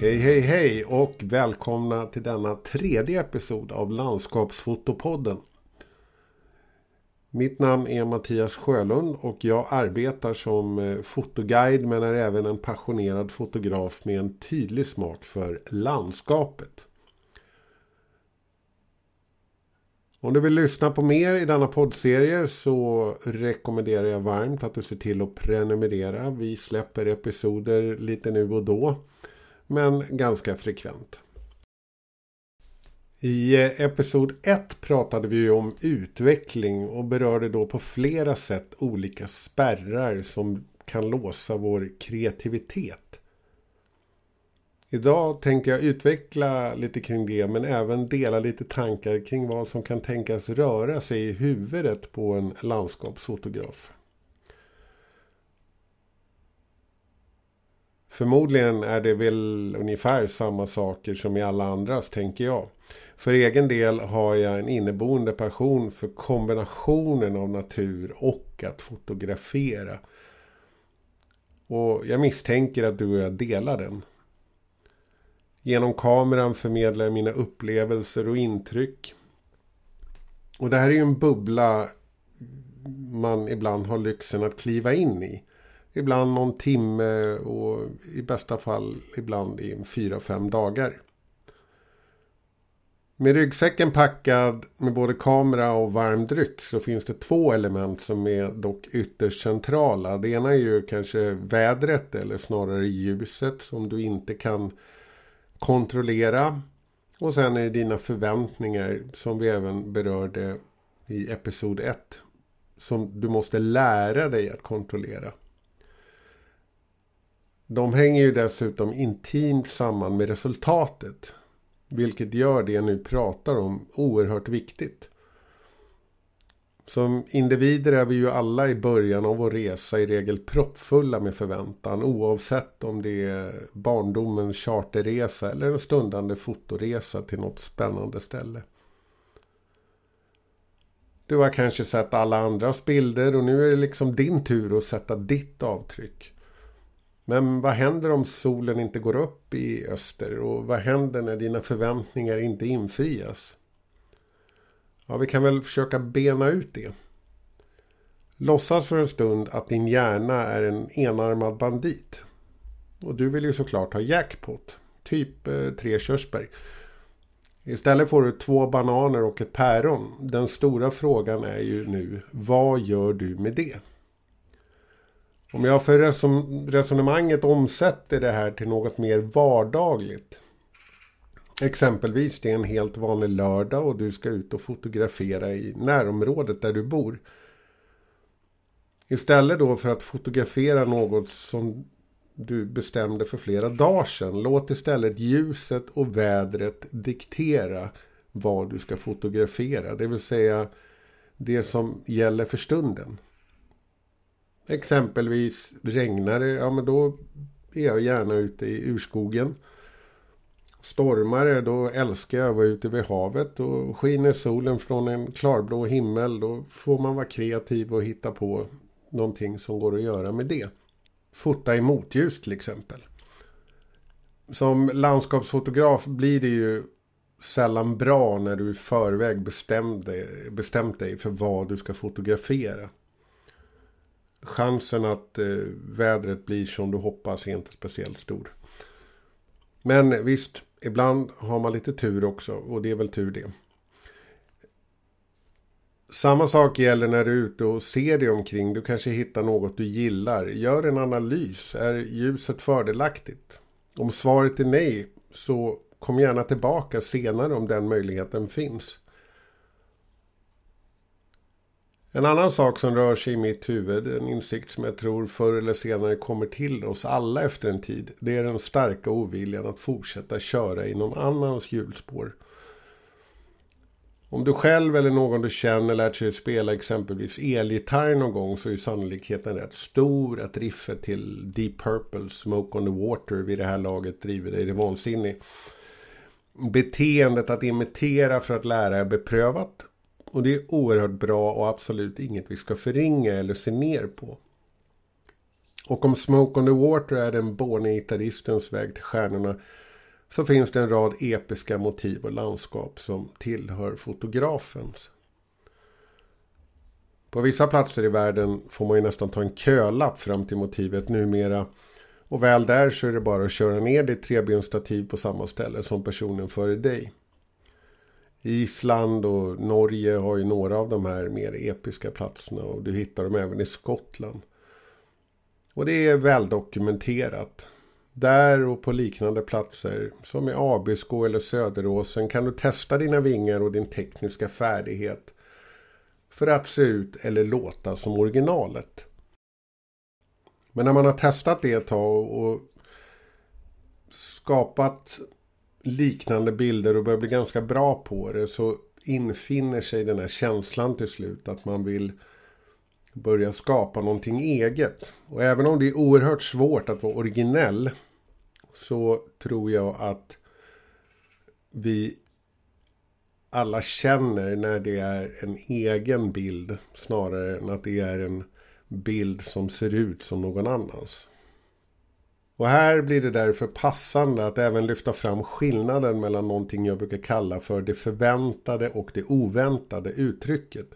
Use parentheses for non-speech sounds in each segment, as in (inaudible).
Hej hej hej och välkomna till denna tredje episod av Landskapsfotopodden. Mitt namn är Mattias Sjölund och jag arbetar som eh, fotoguide men är även en passionerad fotograf med en tydlig smak för landskapet. Om du vill lyssna på mer i denna poddserie så rekommenderar jag varmt att du ser till att prenumerera. Vi släpper episoder lite nu och då men ganska frekvent. I eh, episod 1 pratade vi om utveckling och berörde då på flera sätt olika spärrar som kan låsa vår kreativitet. Idag tänkte jag utveckla lite kring det men även dela lite tankar kring vad som kan tänkas röra sig i huvudet på en landskapsfotograf. Förmodligen är det väl ungefär samma saker som i alla andras, tänker jag. För egen del har jag en inneboende passion för kombinationen av natur och att fotografera. Och jag misstänker att du och jag delar den. Genom kameran förmedlar jag mina upplevelser och intryck. Och det här är ju en bubbla man ibland har lyxen att kliva in i. Ibland någon timme och i bästa fall ibland i fyra, fem dagar. Med ryggsäcken packad med både kamera och varm dryck så finns det två element som är dock ytterst centrala. Det ena är ju kanske vädret eller snarare ljuset som du inte kan kontrollera. Och sen är det dina förväntningar som vi även berörde i episod 1. Som du måste lära dig att kontrollera. De hänger ju dessutom intimt samman med resultatet. Vilket gör det jag nu pratar om oerhört viktigt. Som individer är vi ju alla i början av vår resa i regel proppfulla med förväntan oavsett om det är barndomens charterresa eller en stundande fotoresa till något spännande ställe. Du har kanske sett alla andras bilder och nu är det liksom din tur att sätta ditt avtryck. Men vad händer om solen inte går upp i öster? Och vad händer när dina förväntningar inte infrias? Ja, vi kan väl försöka bena ut det. Låtsas för en stund att din hjärna är en enarmad bandit. Och du vill ju såklart ha jackpot. Typ eh, tre körsbär. Istället får du två bananer och ett päron. Den stora frågan är ju nu, vad gör du med det? Om jag för resonemanget omsätter det här till något mer vardagligt. Exempelvis det är en helt vanlig lördag och du ska ut och fotografera i närområdet där du bor. Istället då för att fotografera något som du bestämde för flera dagar sedan. Låt istället ljuset och vädret diktera vad du ska fotografera. Det vill säga det som gäller för stunden. Exempelvis regnar det, ja men då är jag gärna ute i urskogen. Stormar det, då älskar jag att vara ute vid havet. Och skiner solen från en klarblå himmel, då får man vara kreativ och hitta på någonting som går att göra med det. Fota i motljus till exempel. Som landskapsfotograf blir det ju sällan bra när du i förväg bestämt dig för vad du ska fotografera chansen att eh, vädret blir som du hoppas är inte speciellt stor. Men visst, ibland har man lite tur också och det är väl tur det. Samma sak gäller när du är ute och ser dig omkring. Du kanske hittar något du gillar. Gör en analys. Är ljuset fördelaktigt? Om svaret är nej så kom gärna tillbaka senare om den möjligheten finns. En annan sak som rör sig i mitt huvud, en insikt som jag tror förr eller senare kommer till oss alla efter en tid, det är den starka oviljan att fortsätta köra i någon annans hjulspår. Om du själv eller någon du känner lärt sig spela exempelvis elgitarr någon gång så är sannolikheten rätt stor att riffet till Deep Purple Smoke on the Water vid det här laget driver dig till vansinnig. Beteendet att imitera för att lära är beprövat och det är oerhört bra och absolut inget vi ska förringa eller se ner på. Och om Smoke on the Water är den borne gitarristens väg till stjärnorna så finns det en rad episka motiv och landskap som tillhör fotografens. På vissa platser i världen får man ju nästan ta en kölapp fram till motivet numera. Och väl där så är det bara att köra ner ditt trebensstativ på samma ställe som personen före dig. Island och Norge har ju några av de här mer episka platserna och du hittar dem även i Skottland. Och det är väldokumenterat. Där och på liknande platser som i Abisko eller Söderåsen kan du testa dina vingar och din tekniska färdighet för att se ut eller låta som originalet. Men när man har testat det ett tag och skapat liknande bilder och börjar bli ganska bra på det så infinner sig den här känslan till slut att man vill börja skapa någonting eget. Och även om det är oerhört svårt att vara originell så tror jag att vi alla känner när det är en egen bild snarare än att det är en bild som ser ut som någon annans. Och här blir det därför passande att även lyfta fram skillnaden mellan någonting jag brukar kalla för det förväntade och det oväntade uttrycket.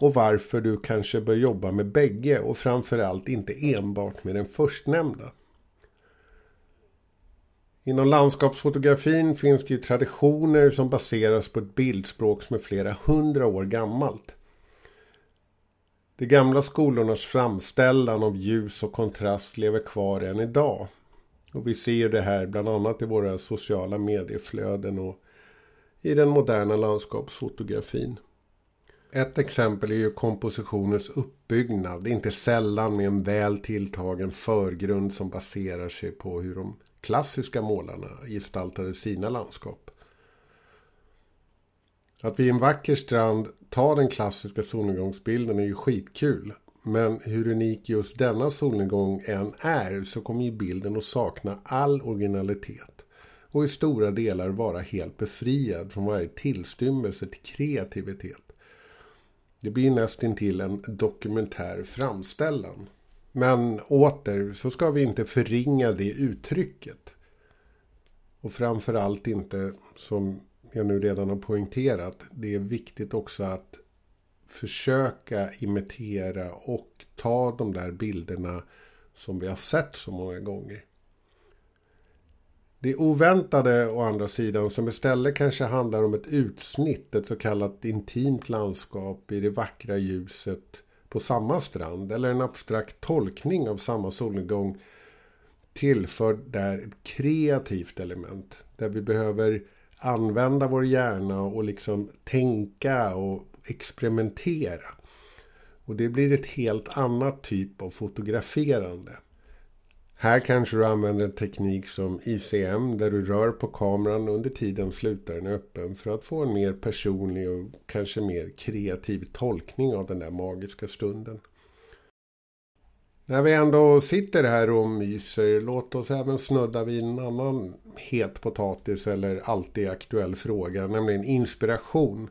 Och varför du kanske bör jobba med bägge och framförallt inte enbart med den förstnämnda. Inom landskapsfotografin finns det ju traditioner som baseras på ett bildspråk som är flera hundra år gammalt. De gamla skolornas framställan av ljus och kontrast lever kvar än idag. Och vi ser det här bland annat i våra sociala medieflöden och i den moderna landskapsfotografin. Ett exempel är ju kompositionens uppbyggnad, inte sällan med en väl tilltagen förgrund som baserar sig på hur de klassiska målarna gestaltade sina landskap. Att vid en vacker strand ta den klassiska solnedgångsbilden är ju skitkul. Men hur unik just denna solnedgång än är så kommer ju bilden att sakna all originalitet. Och i stora delar vara helt befriad från varje tillstymmelse till kreativitet. Det blir nästintill en dokumentär framställan. Men åter så ska vi inte förringa det uttrycket. Och framförallt inte, som jag nu redan har poängterat, det är viktigt också att försöka imitera och ta de där bilderna som vi har sett så många gånger. Det oväntade å andra sidan som istället kanske handlar om ett utsnitt, ett så kallat intimt landskap i det vackra ljuset på samma strand eller en abstrakt tolkning av samma solnedgång tillför där ett kreativt element. Där vi behöver använda vår hjärna och liksom tänka och experimentera. Och det blir ett helt annat typ av fotograferande. Här kanske du använder en teknik som ICM där du rör på kameran under tiden slutar den öppen för att få en mer personlig och kanske mer kreativ tolkning av den där magiska stunden. När vi ändå sitter här och myser, låt oss även snudda vid en annan het potatis eller alltid aktuell fråga, nämligen inspiration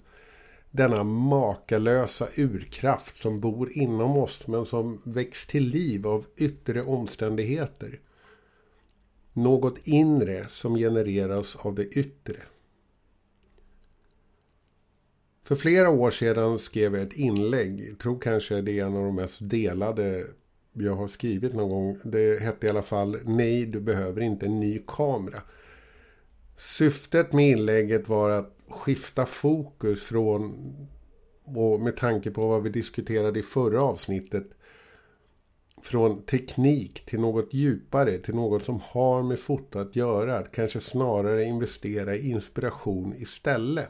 denna makalösa urkraft som bor inom oss men som väcks till liv av yttre omständigheter. Något inre som genereras av det yttre. För flera år sedan skrev jag ett inlägg, jag tror kanske det är en av de mest delade jag har skrivit någon gång. Det hette i alla fall Nej, du behöver inte en ny kamera. Syftet med inlägget var att skifta fokus från, och med tanke på vad vi diskuterade i förra avsnittet, från teknik till något djupare, till något som har med foto att göra. Att kanske snarare investera i inspiration istället.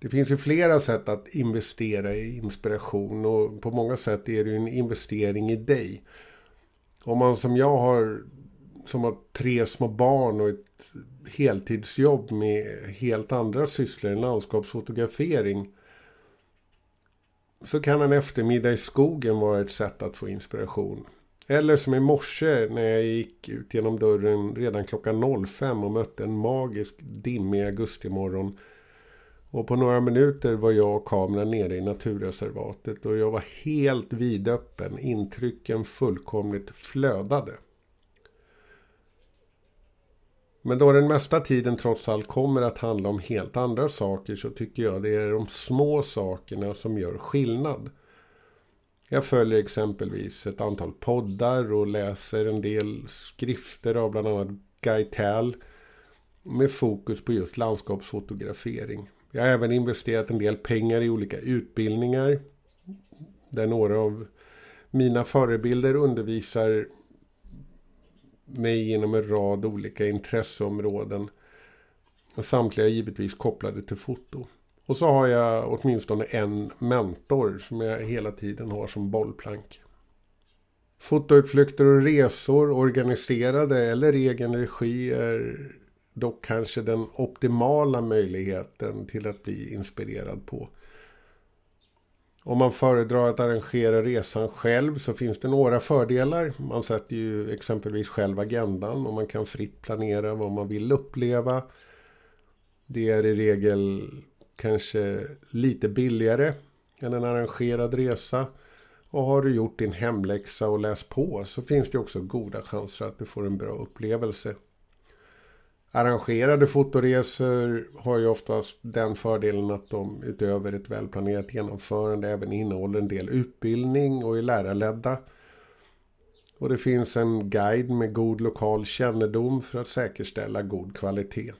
Det finns ju flera sätt att investera i inspiration och på många sätt är det ju en investering i dig. Om man som jag har som har tre små barn och ett heltidsjobb med helt andra sysslor än landskapsfotografering. Så kan en eftermiddag i skogen vara ett sätt att få inspiration. Eller som i morse när jag gick ut genom dörren redan klockan 05 och mötte en magisk dimmig augustimorgon. Och på några minuter var jag och kameran nere i naturreservatet och jag var helt vidöppen. Intrycken fullkomligt flödade. Men då den mesta tiden trots allt kommer att handla om helt andra saker så tycker jag det är de små sakerna som gör skillnad. Jag följer exempelvis ett antal poddar och läser en del skrifter av bland annat Guy Tall med fokus på just landskapsfotografering. Jag har även investerat en del pengar i olika utbildningar där några av mina förebilder undervisar mig inom en rad olika intresseområden. Samtliga är givetvis kopplade till foto. Och så har jag åtminstone en mentor som jag hela tiden har som bollplank. Fotoutflykter och resor organiserade eller egen regi är dock kanske den optimala möjligheten till att bli inspirerad på. Om man föredrar att arrangera resan själv så finns det några fördelar. Man sätter ju exempelvis själv agendan och man kan fritt planera vad man vill uppleva. Det är i regel kanske lite billigare än en arrangerad resa. Och har du gjort din hemläxa och läst på så finns det också goda chanser att du får en bra upplevelse. Arrangerade fotoresor har ju oftast den fördelen att de utöver ett välplanerat genomförande även innehåller en del utbildning och är lärarledda. Och det finns en guide med god lokal kännedom för att säkerställa god kvalitet.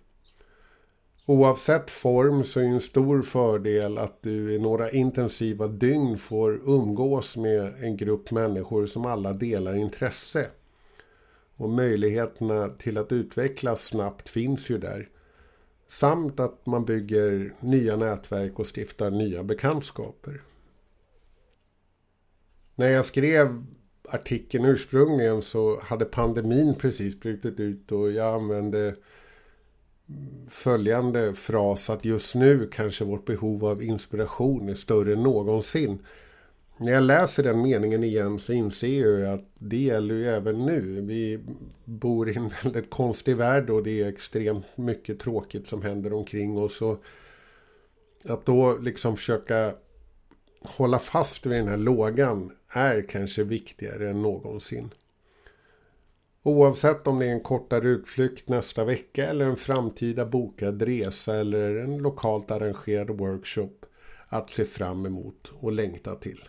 Oavsett form så är en stor fördel att du i några intensiva dygn får umgås med en grupp människor som alla delar intresse. Och möjligheterna till att utvecklas snabbt finns ju där. Samt att man bygger nya nätverk och stiftar nya bekantskaper. När jag skrev artikeln ursprungligen så hade pandemin precis brutit ut och jag använde följande fras att just nu kanske vårt behov av inspiration är större än någonsin. När jag läser den meningen igen så inser jag att det gäller ju även nu. Vi bor i en (laughs) väldigt konstig värld och det är extremt mycket tråkigt som händer omkring oss. Och att då liksom försöka hålla fast vid den här lågan är kanske viktigare än någonsin. Oavsett om det är en kortare utflykt nästa vecka eller en framtida bokad resa eller en lokalt arrangerad workshop att se fram emot och längta till.